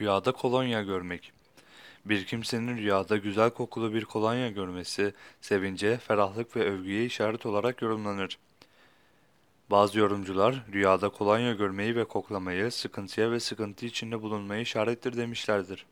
Rüyada kolonya görmek. Bir kimsenin rüyada güzel kokulu bir kolonya görmesi, sevince, ferahlık ve övgüye işaret olarak yorumlanır. Bazı yorumcular, rüyada kolonya görmeyi ve koklamayı, sıkıntıya ve sıkıntı içinde bulunmayı işarettir demişlerdir.